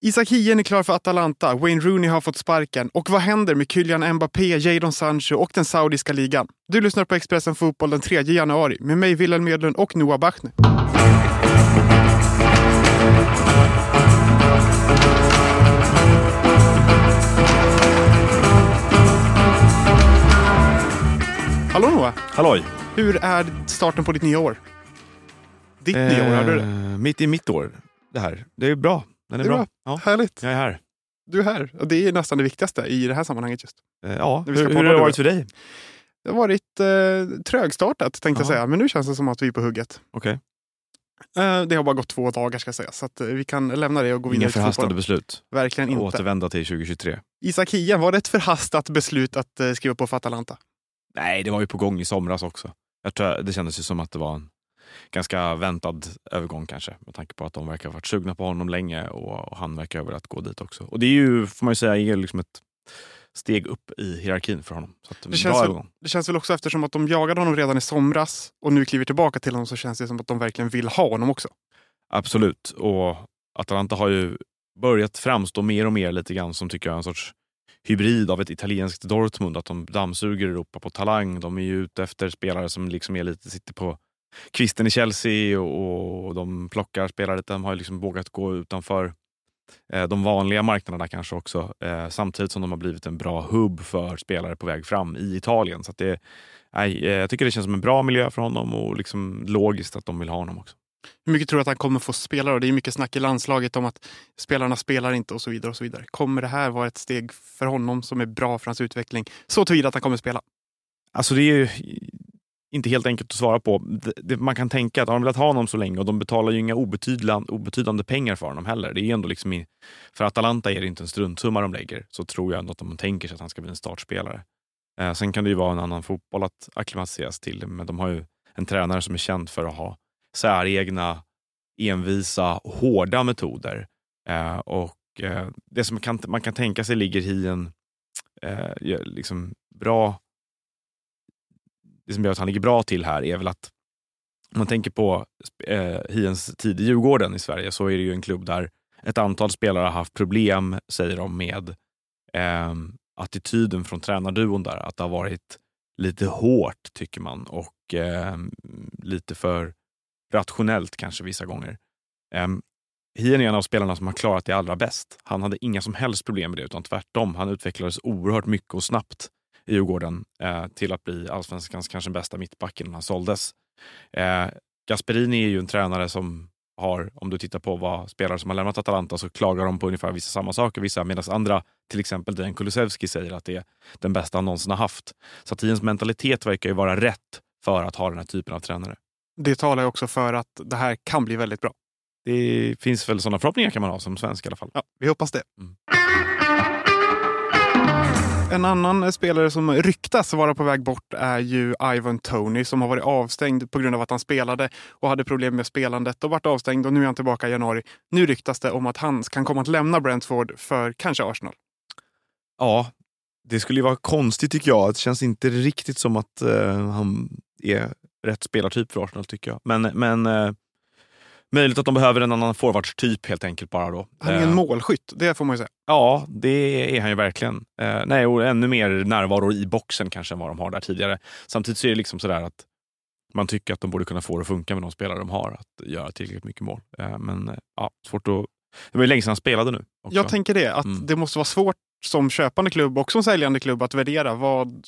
Isak Hien är klar för Atalanta, Wayne Rooney har fått sparken och vad händer med Kylian Mbappé, Jadon Sancho och den saudiska ligan? Du lyssnar på Expressen Fotboll den 3 januari med mig, Wilhelm Medlund och Noah Bachner. Hallå Noah! Halloj! Hur är starten på ditt nya år? Ditt nya år, hörde du det? Eh, Mitt i mitt år. Det här. Det är bra. Den är, Det är bra. bra. Ja, Härligt! jag är här. Du är här. Och det är nästan det viktigaste i det här sammanhanget just. Eh, Ja, hur, hur har det varit för dig? Det har varit eh, trögstartat tänkte jag Ja. säga, men nu känns det som att vi är på hugget. Okej. Eh, det har bara gått två dagar ska jag säga, så att, eh, vi kan lämna det och gå vidare Inga förhastade beslut. Verkligen inte. Återvända till 2023. Isak Hien, var det ett förhastat beslut att skriva på för Atalanta? Nej, det var ju på gång i somras också. Jag tror, det kändes ju som att det var en ganska väntad övergång kanske. Med tanke på att de verkar ha varit sugna på honom länge och, och han verkar ha velat gå dit också. Och det är ju, får man ju säga, är liksom ett steg upp i hierarkin för honom. Så att, Det bra känns, väl, det känns väl också eftersom att de jagade honom redan i somras och nu kliver tillbaka till honom så känns det som att de verkligen vill ha honom också. Absolut. Och Atalanta har ju börjat framstå mer och mer lite grann som tycker jag en sorts hybrid av ett italienskt Dortmund. Att de dammsuger Europa på talang. De är ju ute efter spelare som liksom är lite, sitter på kvisten i Chelsea och, och de plockar spelare lite. De har liksom vågat gå utanför eh, de vanliga marknaderna kanske också. Eh, samtidigt som de har blivit en bra hubb för spelare på väg fram i Italien. Så det, nej, eh, jag tycker det känns som en bra miljö för honom och liksom logiskt att de vill ha honom också. Hur mycket tror du att han kommer få spela? Då? Det är mycket snack i landslaget om att spelarna spelar inte och så vidare. och så vidare. Kommer det här vara ett steg för honom som är bra för hans utveckling? Så tillvida att han kommer spela. Alltså det är ju inte helt enkelt att svara på. Det, det, man kan tänka att har de velat ha honom så länge och de betalar ju inga obetydliga, obetydande pengar för honom heller. Det är ändå liksom i, för Atalanta är det inte en struntsumma de lägger, så tror jag ändå att de tänker sig att han ska bli en startspelare. Eh, sen kan det ju vara en annan fotboll att acklimatiseras till, men de har ju en tränare som är känd för att ha säregna, envisa, hårda metoder. Eh, och eh, Det som man kan, man kan tänka sig ligger i en eh, liksom bra det som gör att han ligger bra till här är väl att om man tänker på eh, Hiens tid i Djurgården i Sverige så är det ju en klubb där ett antal spelare har haft problem, säger de, med eh, attityden från tränarduon där. Att det har varit lite hårt, tycker man, och eh, lite för rationellt kanske vissa gånger. Eh, Hien är en av spelarna som har klarat det allra bäst. Han hade inga som helst problem med det, utan tvärtom. Han utvecklades oerhört mycket och snabbt i Djurgården eh, till att bli allsvenskans kanske bästa mittback innan han såldes. Eh, Gasperini är ju en tränare som har, om du tittar på vad spelare som har lämnat Atalanta så klagar de på ungefär vissa samma saker, vissa medan andra, till exempel Dejan Kulusevski, säger att det är den bästa han någonsin har haft. Hiens mentalitet verkar ju vara rätt för att ha den här typen av tränare. Det talar ju också för att det här kan bli väldigt bra. Det finns väl sådana förhoppningar kan man ha som svensk i alla fall. Ja, vi hoppas det. Mm. En annan eh, spelare som ryktas vara på väg bort är ju Ivan Tony som har varit avstängd på grund av att han spelade och hade problem med spelandet och varit avstängd och nu är han tillbaka i januari. Nu ryktas det om att han kan komma att lämna Brentford för kanske Arsenal. Ja, det skulle ju vara konstigt tycker jag. Det känns inte riktigt som att eh, han är rätt spelartyp för Arsenal tycker jag. Men, men eh, möjligt att de behöver en annan forwardstyp helt enkelt bara då. Han är Eh, en målskytt, det får man ju säga. Ja, det är han ju verkligen. Eh, nej, och ännu mer närvaro i boxen kanske än vad de har där tidigare. Samtidigt så är det liksom sådär att man tycker att de borde kunna få det att funka med de spelare de har, att göra tillräckligt mycket mål. Eh, men eh, ja, svårt att... Det var ju länge sedan han spelade nu. Också. Jag tänker det, att Mm. det måste vara svårt som köpande klubb och som säljande klubb att värdera vad,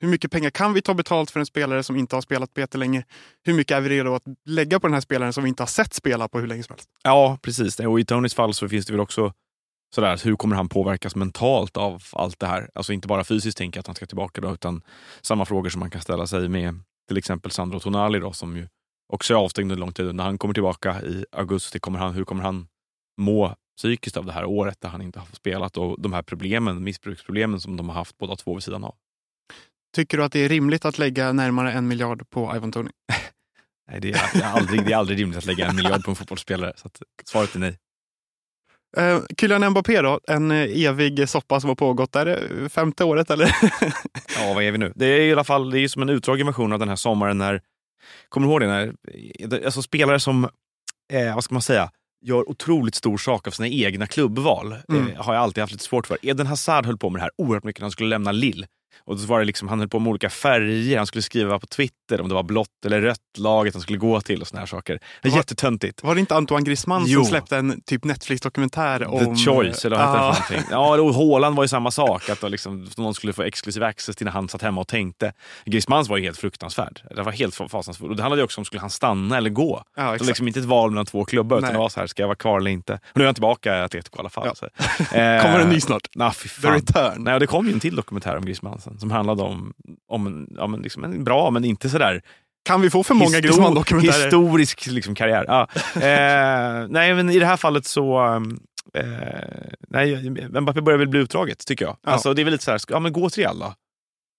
hur mycket pengar kan vi ta betalt för en spelare som inte har spelat på jättelänge? Hur mycket är vi redo att lägga på den här spelaren som vi inte har sett spela på hur länge som helst? Ja, precis. Och i Tonys fall så finns det väl också sådär, hur kommer han påverkas mentalt av allt det här? Alltså inte bara fysiskt tänker jag att han ska tillbaka då, utan samma frågor som man kan ställa sig med till exempel Sandro Tonali då, som ju också är avstängd under lång tid. När han kommer tillbaka i augusti, kommer han, hur kommer han må psykiskt av det här året där han inte har spelat och de här problemen, missbruksproblemen som de har haft båda två vid sidan av? Tycker du att det är rimligt att lägga närmare en miljard på Ivan Tony? Nej, det, är, det, är aldrig, det är aldrig rimligt att lägga en miljard på en fotbollsspelare. Så att, svaret är nej. Uh, Kylian Mbappé då, en eh, evig soppa som har pågått. Är det femte året eller? Ja, vad är vi nu? Det är i alla fall det är som en utdragen version av den här sommaren när, kommer du ihåg det? När, alltså spelare som, eh, vad ska man säga, gör otroligt stor sak av sina egna klubbval. Mm. Eh, har jag alltid haft lite svårt för. Eden Hazard höll på med det här oerhört mycket när han skulle lämna Lille. Och så var det liksom, han höll på med olika färger, han skulle skriva på Twitter om det var blått eller rött laget han skulle gå till och såna här saker. Det Var- jättetöntigt. Var det inte Antoine Griezmann Jo. som släppte en typ Netflix-dokumentär om... The Choice, eller vad heter det Ja. och Haaland var ju samma sak. Att liksom, någon skulle få exklusiv access till när han satt hemma och tänkte. Griezmanns var ju helt fruktansvärd. Det var helt fasansfullt. Och det handlade ju också om, skulle han stanna eller gå? Ja, Det var liksom inte ett val mellan två klubbar, utan Nej. det var så här, ska jag vara kvar eller inte? Och nu är han tillbaka i Atletico i alla fall. Ja. Eh, Kommer en ny snart? Nah, The. Return. Nej, och det kom ju en till dokumentär om Griezmann sen, som handlade om, om men liksom en bra, men inte sådär Kan vi få för många histor- Griezmann-dokumentärer? historisk liksom, karriär. Ja. Eh, nej, men i det här fallet så... Eh, nej, Mbappé börjar väl bli utdraget, tycker jag. Ja. Alltså, det är väl lite så här, ska- ja, men gå till då.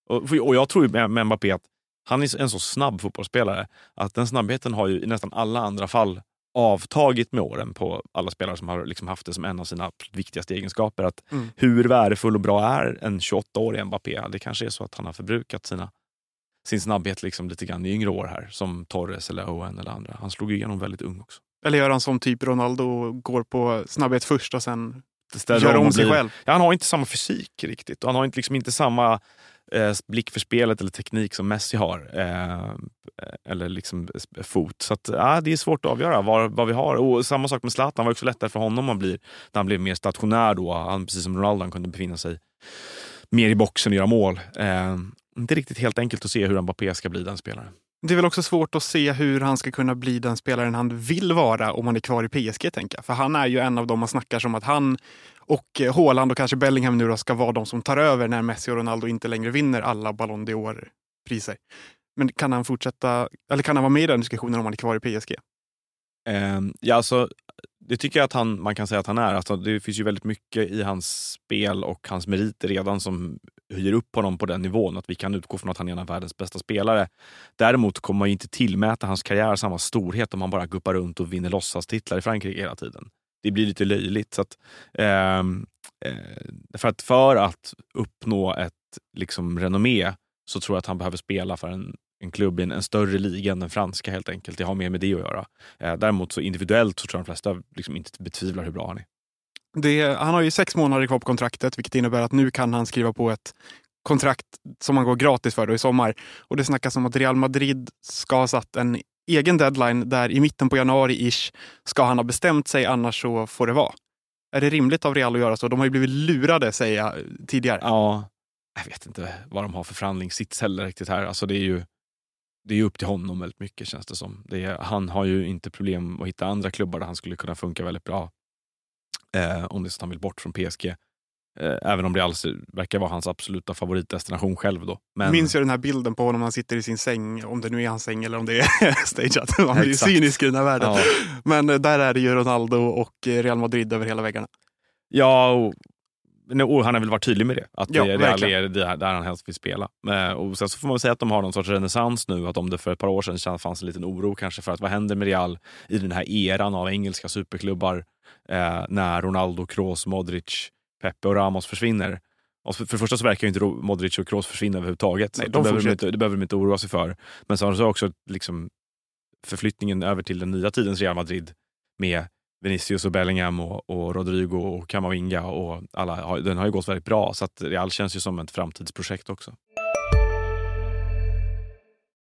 Och, och jag tror ju med, med Mbappé att han är en så snabb fotbollsspelare att den snabbheten har ju i nästan alla andra fall avtagit med åren på alla spelare som har liksom haft det som en av sina viktigaste egenskaper. Att Mm. Hur värdefull och bra är en 28-årig Mbappé? Det kanske är så att han har förbrukat sina, sin snabbhet liksom lite grann i yngre år här, som Torres eller Owen eller andra. Han slog igenom väldigt ung också. Eller gör han som typ Ronaldo går på snabbhet först och sen Ställer gör om sig blir- själv? Ja, han har inte samma fysik riktigt och han har inte, liksom inte samma eh, blick för spelet eller teknik som Messi har. Eh, eller liksom fot. Så att, eh, det är svårt att avgöra vad, vad vi har. Och samma sak med Zlatan, var också lättare för honom att bli, när han blev mer stationär då. Han, precis som Ronaldo, han kunde befinna sig mer i boxen och göra mål. Eh, inte riktigt helt enkelt att se hur Mbappé ska bli den spelaren. Det är väl också svårt att se hur han ska kunna bli den spelaren han vill vara om han är kvar i PSG. tänker jag. För han är ju en av dem man snackar som att han och eh, Haaland och kanske Bellingham nu då ska vara de som tar över när Messi och Ronaldo inte längre vinner alla Ballon d'Or-priser. Men kan han fortsätta, eller kan han vara med i den diskussionen om han är kvar i PSG? Um, ehm, ja, alltså, det tycker jag att han, man kan säga att han är. Alltså, det finns ju väldigt mycket i hans spel och hans meriter redan som höjer upp honom på den nivån. Att vi kan utgå från att han är en av världens bästa spelare. Däremot kommer man ju inte tillmäta hans karriär samma storhet om han bara guppar runt och vinner låtsastitlar i Frankrike hela tiden. Det blir lite löjligt. Så att, ehm, eh, för, att, för att uppnå ett liksom, renommé så tror jag att han behöver spela för en, en klubb i en, en större liga än den franska helt enkelt. Det har mer med det att göra. Eh, däremot så individuellt så tror jag de flesta liksom inte betvivlar hur bra han är. Det, han har ju sex månader kvar på kontraktet, vilket innebär att nu kan han skriva på ett kontrakt som han går gratis för då i sommar. Och det snackas om att Real Madrid ska ha satt en egen deadline där i mitten på januari-ish ska han ha bestämt sig, annars så får det vara. Är det rimligt av Real att göra så? De har ju blivit lurade, säger jag tidigare. Ja, jag vet inte vad de har för förhandlingssits heller riktigt här. Alltså det är ju det är upp till honom väldigt mycket känns det som. Det är, han har ju inte problem att hitta andra klubbar där han skulle kunna funka väldigt bra. Eh, om det är så att han vill bort från PSG. Eh, även om det alls verkar vara hans absoluta favoritdestination själv. Då. Men, Minns jag den här bilden på honom när han sitter i sin säng, om det nu är hans säng eller om det är stageat. Man blir ju cynisk i den här världen. ja, Men eh, där är det ju Ronaldo och eh, Real Madrid över hela väggarna. ja och, och han har väl varit tydlig med det. Att Ja, det, är där, där han helst vill spela. Eh, och sen så får man väl säga att de har någon sorts renässans nu. Att om det för ett par år sedan fanns en liten oro kanske för att vad händer med Real i den här eran av engelska superklubbar eh, när Ronaldo, Kroos, Modric, Pepe och Ramos försvinner. Och för för det första så verkar ju inte Modric och Kroos försvinna överhuvudtaget. Nej, de det, behöver de, inte, det behöver de inte oroa sig för. Men har så också liksom förflyttningen över till den nya tidens Real Madrid med Vinicius och Bellingham och, och Rodrigo och Camavinga och alla, den har ju gått väldigt bra. Så att Real känns ju som ett framtidsprojekt också.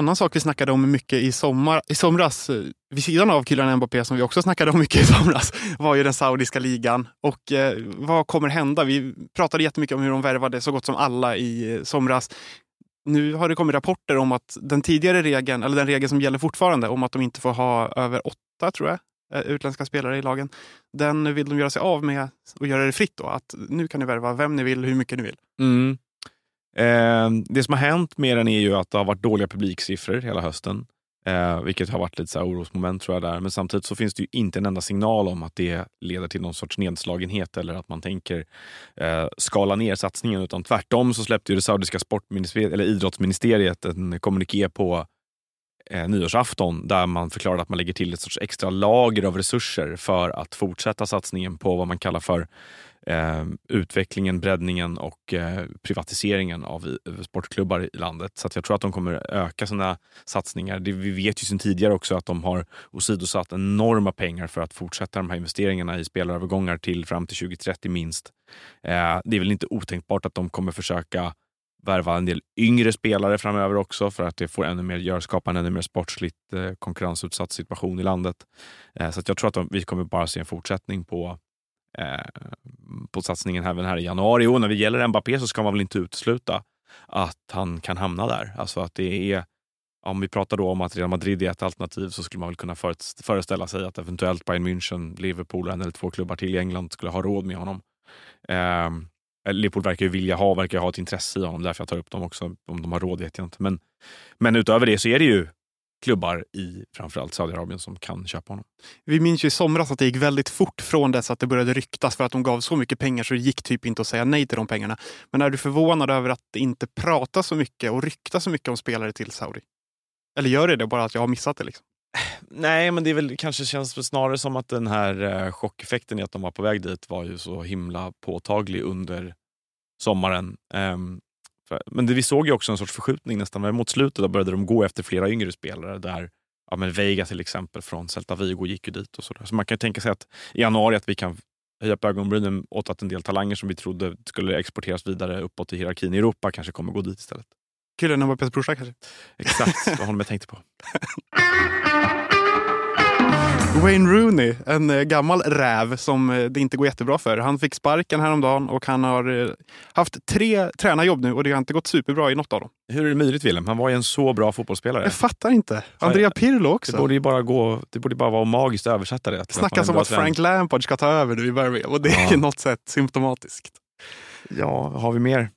annan sak vi snackade om mycket i, sommar, i somras, vid sidan av Kylian Mbappé som vi också snackade om mycket i somras, var ju den saudiska ligan. Och eh, vad kommer hända? Vi pratade jättemycket om hur de värvade så gott som alla i eh, somras. Nu har det kommit rapporter om att den tidigare regeln, eller den regeln som gäller fortfarande, om att de inte får ha över åtta, tror jag, eh, utländska spelare i lagen. Den vill de göra sig av med och göra det fritt då. Att nu kan ni värva vem ni vill, hur mycket ni vill. Mm. Eh, det som har hänt med den är ju att det har varit dåliga publiksiffror hela hösten. Eh, vilket har varit lite så här orosmoment tror jag där. Men samtidigt så finns det ju inte en enda signal om att det leder till någon sorts nedslagenhet eller att man tänker eh, skala ner satsningen. Utan tvärtom så släppte ju det saudiska sportministeriet, eller idrottsministeriet en kommuniké på eh, nyårsafton där man förklarade att man lägger till ett sorts extra lager av resurser för att fortsätta satsningen på vad man kallar för eh, utvecklingen, breddningen och eh, privatiseringen av eh, sportklubbar i landet. Så jag tror att de kommer öka sina satsningar. Det, vi vet ju sedan tidigare också att de har åsidosatt enorma pengar för att fortsätta de här investeringarna i spelarövergångar till fram till 2030 minst. Eh, det är väl inte otänkbart att de kommer försöka värva en del yngre spelare framöver också för att det får ännu mer, gör, skapa en ännu mer sportsligt eh, konkurrensutsatt situation i landet. Eh, så jag tror att de, vi kommer bara se en fortsättning på Eh, på satsningen även här i januari. Och när det gäller Mbappé så ska man väl inte utesluta att han kan hamna där. Alltså att det är, om vi pratar då om att Real Madrid är ett alternativ så skulle man väl kunna föreställa sig att eventuellt Bayern München, Liverpool och en eller två klubbar till i England skulle ha råd med honom. Ehm, eh, Liverpool verkar ju vilja ha, verkar ha ett intresse i honom, därför jag tar upp dem också. Om de har råd vet jag inte. Men, men utöver det så är det ju klubbar i framförallt Saudiarabien som kan köpa honom. Vi minns ju i somras att det gick väldigt fort från dess att det började ryktas för att de gav så mycket pengar så det gick typ inte att säga nej till de pengarna. Men är du förvånad över att det inte pratas så mycket och ryktas så mycket om spelare till Saudi? Eller gör det det bara att jag har missat det? Liksom? Nej, men det är väl, kanske känns snarare som att den här eh, chockeffekten i att de var på väg dit var ju så himla påtaglig under sommaren. Um, men det, vi såg ju också en sorts förskjutning nästan mot slutet. Då började de gå efter flera yngre spelare. Där ja, men Veiga till exempel från Celta Vigo gick ju dit. och Så, så man kan tänka sig att i januari att vi kan höja på ögonbrynen åt att en del talanger som vi trodde skulle exporteras vidare uppåt i hierarkin i Europa kanske kommer gå dit istället. Kylian Mbappés brorsa kanske? Exakt, det var honom jag tänkte på. Wayne Rooney, en eh, gammal räv som eh, det inte går jättebra för. Han fick sparken häromdagen och han har eh, haft tre tränarjobb nu och det har inte gått superbra i något av dem. Hur är det möjligt Willem? Han var ju en så bra fotbollsspelare. Jag fattar inte. Andrea Pirlo också. Det borde ju bara, gå, det borde bara vara magiskt att översätta det. Snackas om att Frank Lampard ska ta över nu i Birmingham och det är ja. något sätt symptomatiskt. Ja, har vi mer?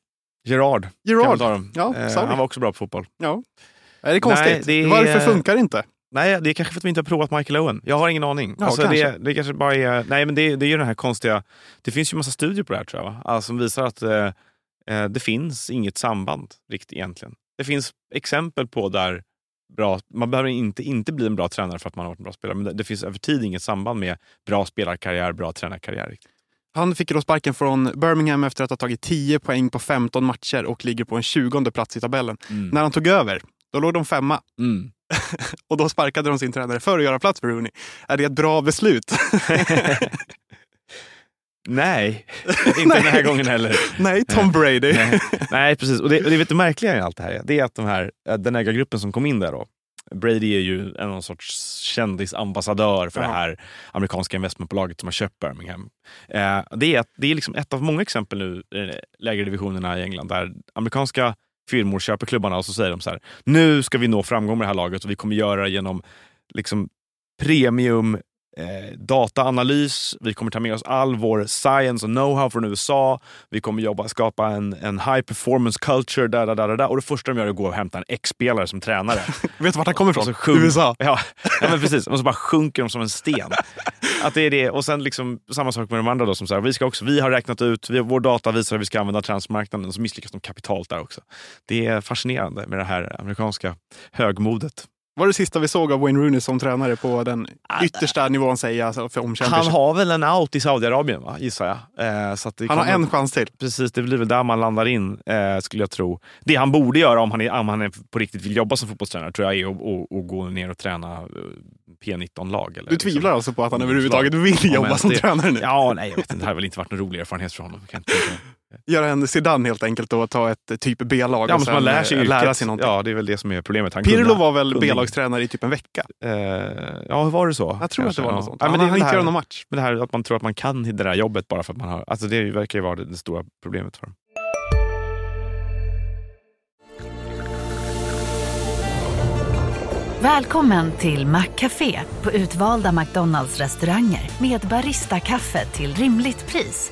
Gerard. Gerard. Ja, eh, han var också bra på fotboll. Ja. Är det konstigt? Nej, det är... Varför funkar det inte? Nej, det är kanske för att vi inte har provat Michael Owen. Jag har ingen aning. Ja, alltså, kanske. Det, det kanske bara är... Nej, men det, det är ju den här konstiga... Det finns ju massa studier på det här tror jag, alltså, som visar att eh, eh, det finns inget samband riktigt egentligen. Det finns exempel på där bra, man behöver inte, inte bli en bra tränare för att man har varit en bra spelare, men det, det finns över tid inget samband med bra spelarkarriär, bra tränarkarriär. Riktigt. Han fick då sparken från Birmingham efter att ha tagit 10 poäng på 15 matcher och ligger på en 20 plats i tabellen. Mm. När han tog över, då låg de femma. Mm. och då sparkade de sin tränare för att göra plats för Rooney. Är det ett bra beslut? Nej, inte den här gången heller. Nej, Tom Brady. Nej, Nej precis. Och det, det, vet du märkliga i allt det här det är att de här, den ägargruppen som kom in där då, Brady är ju en någon sorts kändisambassadör för ja. det här amerikanska investmentbolaget som har köpt Birmingham. Eh, det är, det är liksom ett av många exempel nu i lägre divisionerna i England där amerikanska firmor köper klubbarna och så säger de så här, nu ska vi nå framgång med det här laget och vi kommer göra det genom liksom premium eh, dataanalys. Vi kommer ta med oss all vår science och know-how från USA. Vi kommer jobba, skapa en, en high performance culture. Där, där, där, där. Och det första de gör är att gå och hämta en ex-spelare som tränare. Vet du vart han kommer ifrån? USA. Ja, ja men precis. Och så bara sjunker de som en sten. Att det är det. Och sen liksom, samma sak med de andra. Då, som så här, vi, ska också, vi har räknat ut, vi, vår data visar att vi ska använda transmarknaden Och så misslyckas de kapitalt där också. Det är fascinerande med det här amerikanska högmodet var det sista vi såg av Wayne Rooney som tränare på den yttersta nivån säger jag, för om Han har väl en out i Saudiarabien va, gissar jag. Eh, så han har en chans till. Precis, det blir väl där man landar in eh, skulle jag tro. Det han borde göra om han, är, om han är på riktigt vill jobba som fotbollstränare tror jag är att, att, att gå ner och träna eh, P19-lag. Du tvivlar liksom, alltså på att han överhuvudtaget vill jobba som tränare nu? Ja, nej jag vet inte. Det har väl inte varit någon rolig erfarenhet för honom. Göra en Zidane helt enkelt och ta ett typ B-lag ja, och sen man lär sig, eh, lära sig någonting. Ja, det är väl det som är problemet. Han Pirlo var väl B-lagstränare i typ en vecka? Uh, ja, var det så? Jag tror Kanske, att det var ja. något sånt. Ja, men han har inte gjort någon match. Men det här att man tror att man kan det där jobbet bara för att man har... Alltså det verkar ju vara det, det stora problemet för dem. Välkommen till Maccafé på utvalda McDonalds restauranger med Baristakaffe till rimligt pris.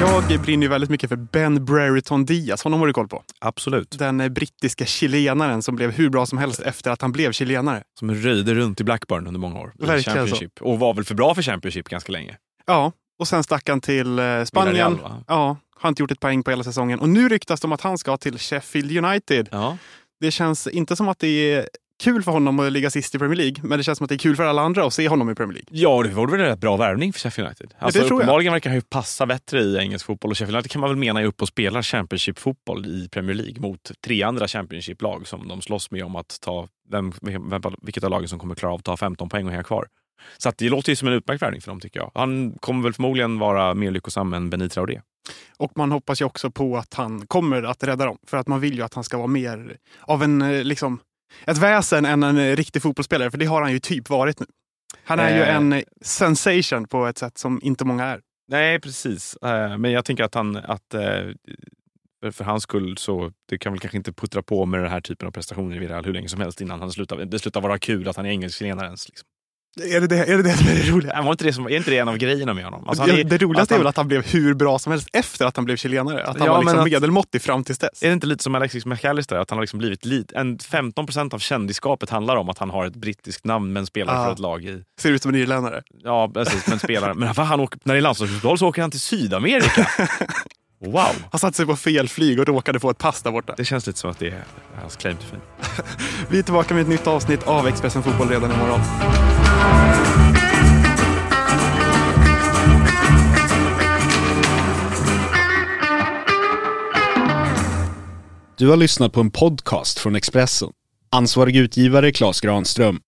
Jag brinner väldigt mycket för Ben Brereton Diaz. Honom har du koll på? Absolut. Den eh, brittiska chilenaren som blev hur bra som helst efter att han blev chilenare. Som röjde runt i Blackburn under många år. Verkligen Championship. Och var väl för bra för Championship ganska länge. Ja, och sen stack han till eh, Spanien. Villarreal? Ja, har inte gjort ett poäng på hela säsongen. Och nu ryktas det om att han ska till Sheffield United. Ja. Det känns inte som att det är kul för honom att ligga sist i Premier League, men det känns som att det är kul för alla andra att se honom i Premier League. Ja, det vore väl en rätt bra värvning för Sheffield United. Alltså, jag. uppenbarligen verkar han ju passa bättre i engelsk fotboll och Sheffield United kan man väl mena är upp och spelar Championship-fotboll i Premier League mot tre andra Championship-lag som de slåss med om att ta vem, vem, vilket av lagen som kommer klara av att ta 15 poäng och hänga kvar. Så det låter ju som en utmärkt värvning för dem tycker jag. Han kommer väl förmodligen vara mer lyckosam än Benit Traoré. Och man hoppas ju också på att han kommer att rädda dem. För att man vill ju att han ska vara mer av en, eh, liksom, ett väsen än en riktig fotbollsspelare. För det har han ju typ varit nu. Han är ju Eh. en eh, sensation på ett sätt som inte många är. Nej, precis. Eh, Men jag tänker att han, att eh, för- hans skull så det kan väl kanske inte puttra på med den här typen av prestationer i Villarreal hur länge som helst innan han slutar, det slutar vara kul att han är engelsk-chilenare ens. Liksom. Är det det, är det, det som är det roliga? Var inte det, som, är inte det en av grejerna med honom? Alltså, är, det roligaste han- är väl att han blev hur bra som helst efter att han blev chilenare. Att han Ja, var liksom att- medelmåttig fram tills dess. Är det inte lite som Alexis McAllister? Att han har liksom blivit lit, en 15 procent av kändisskapet handlar om att han har ett brittiskt namn men spelar Ah. för ett lag i... Ser ut som en irländare. Ja, precis. Men spelar. Men han åker, när det är landslagsfotboll så åker han till Sydamerika. Wow! Han satte sig på fel flyg och råkade få ett pass där borta. Det känns lite som att det är hans claim to fame. Vi är tillbaka med ett nytt avsnitt av Expressen Fotboll redan imorgon. Du har lyssnat på en podcast från Expressen. Ansvarig utgivare Klas Granström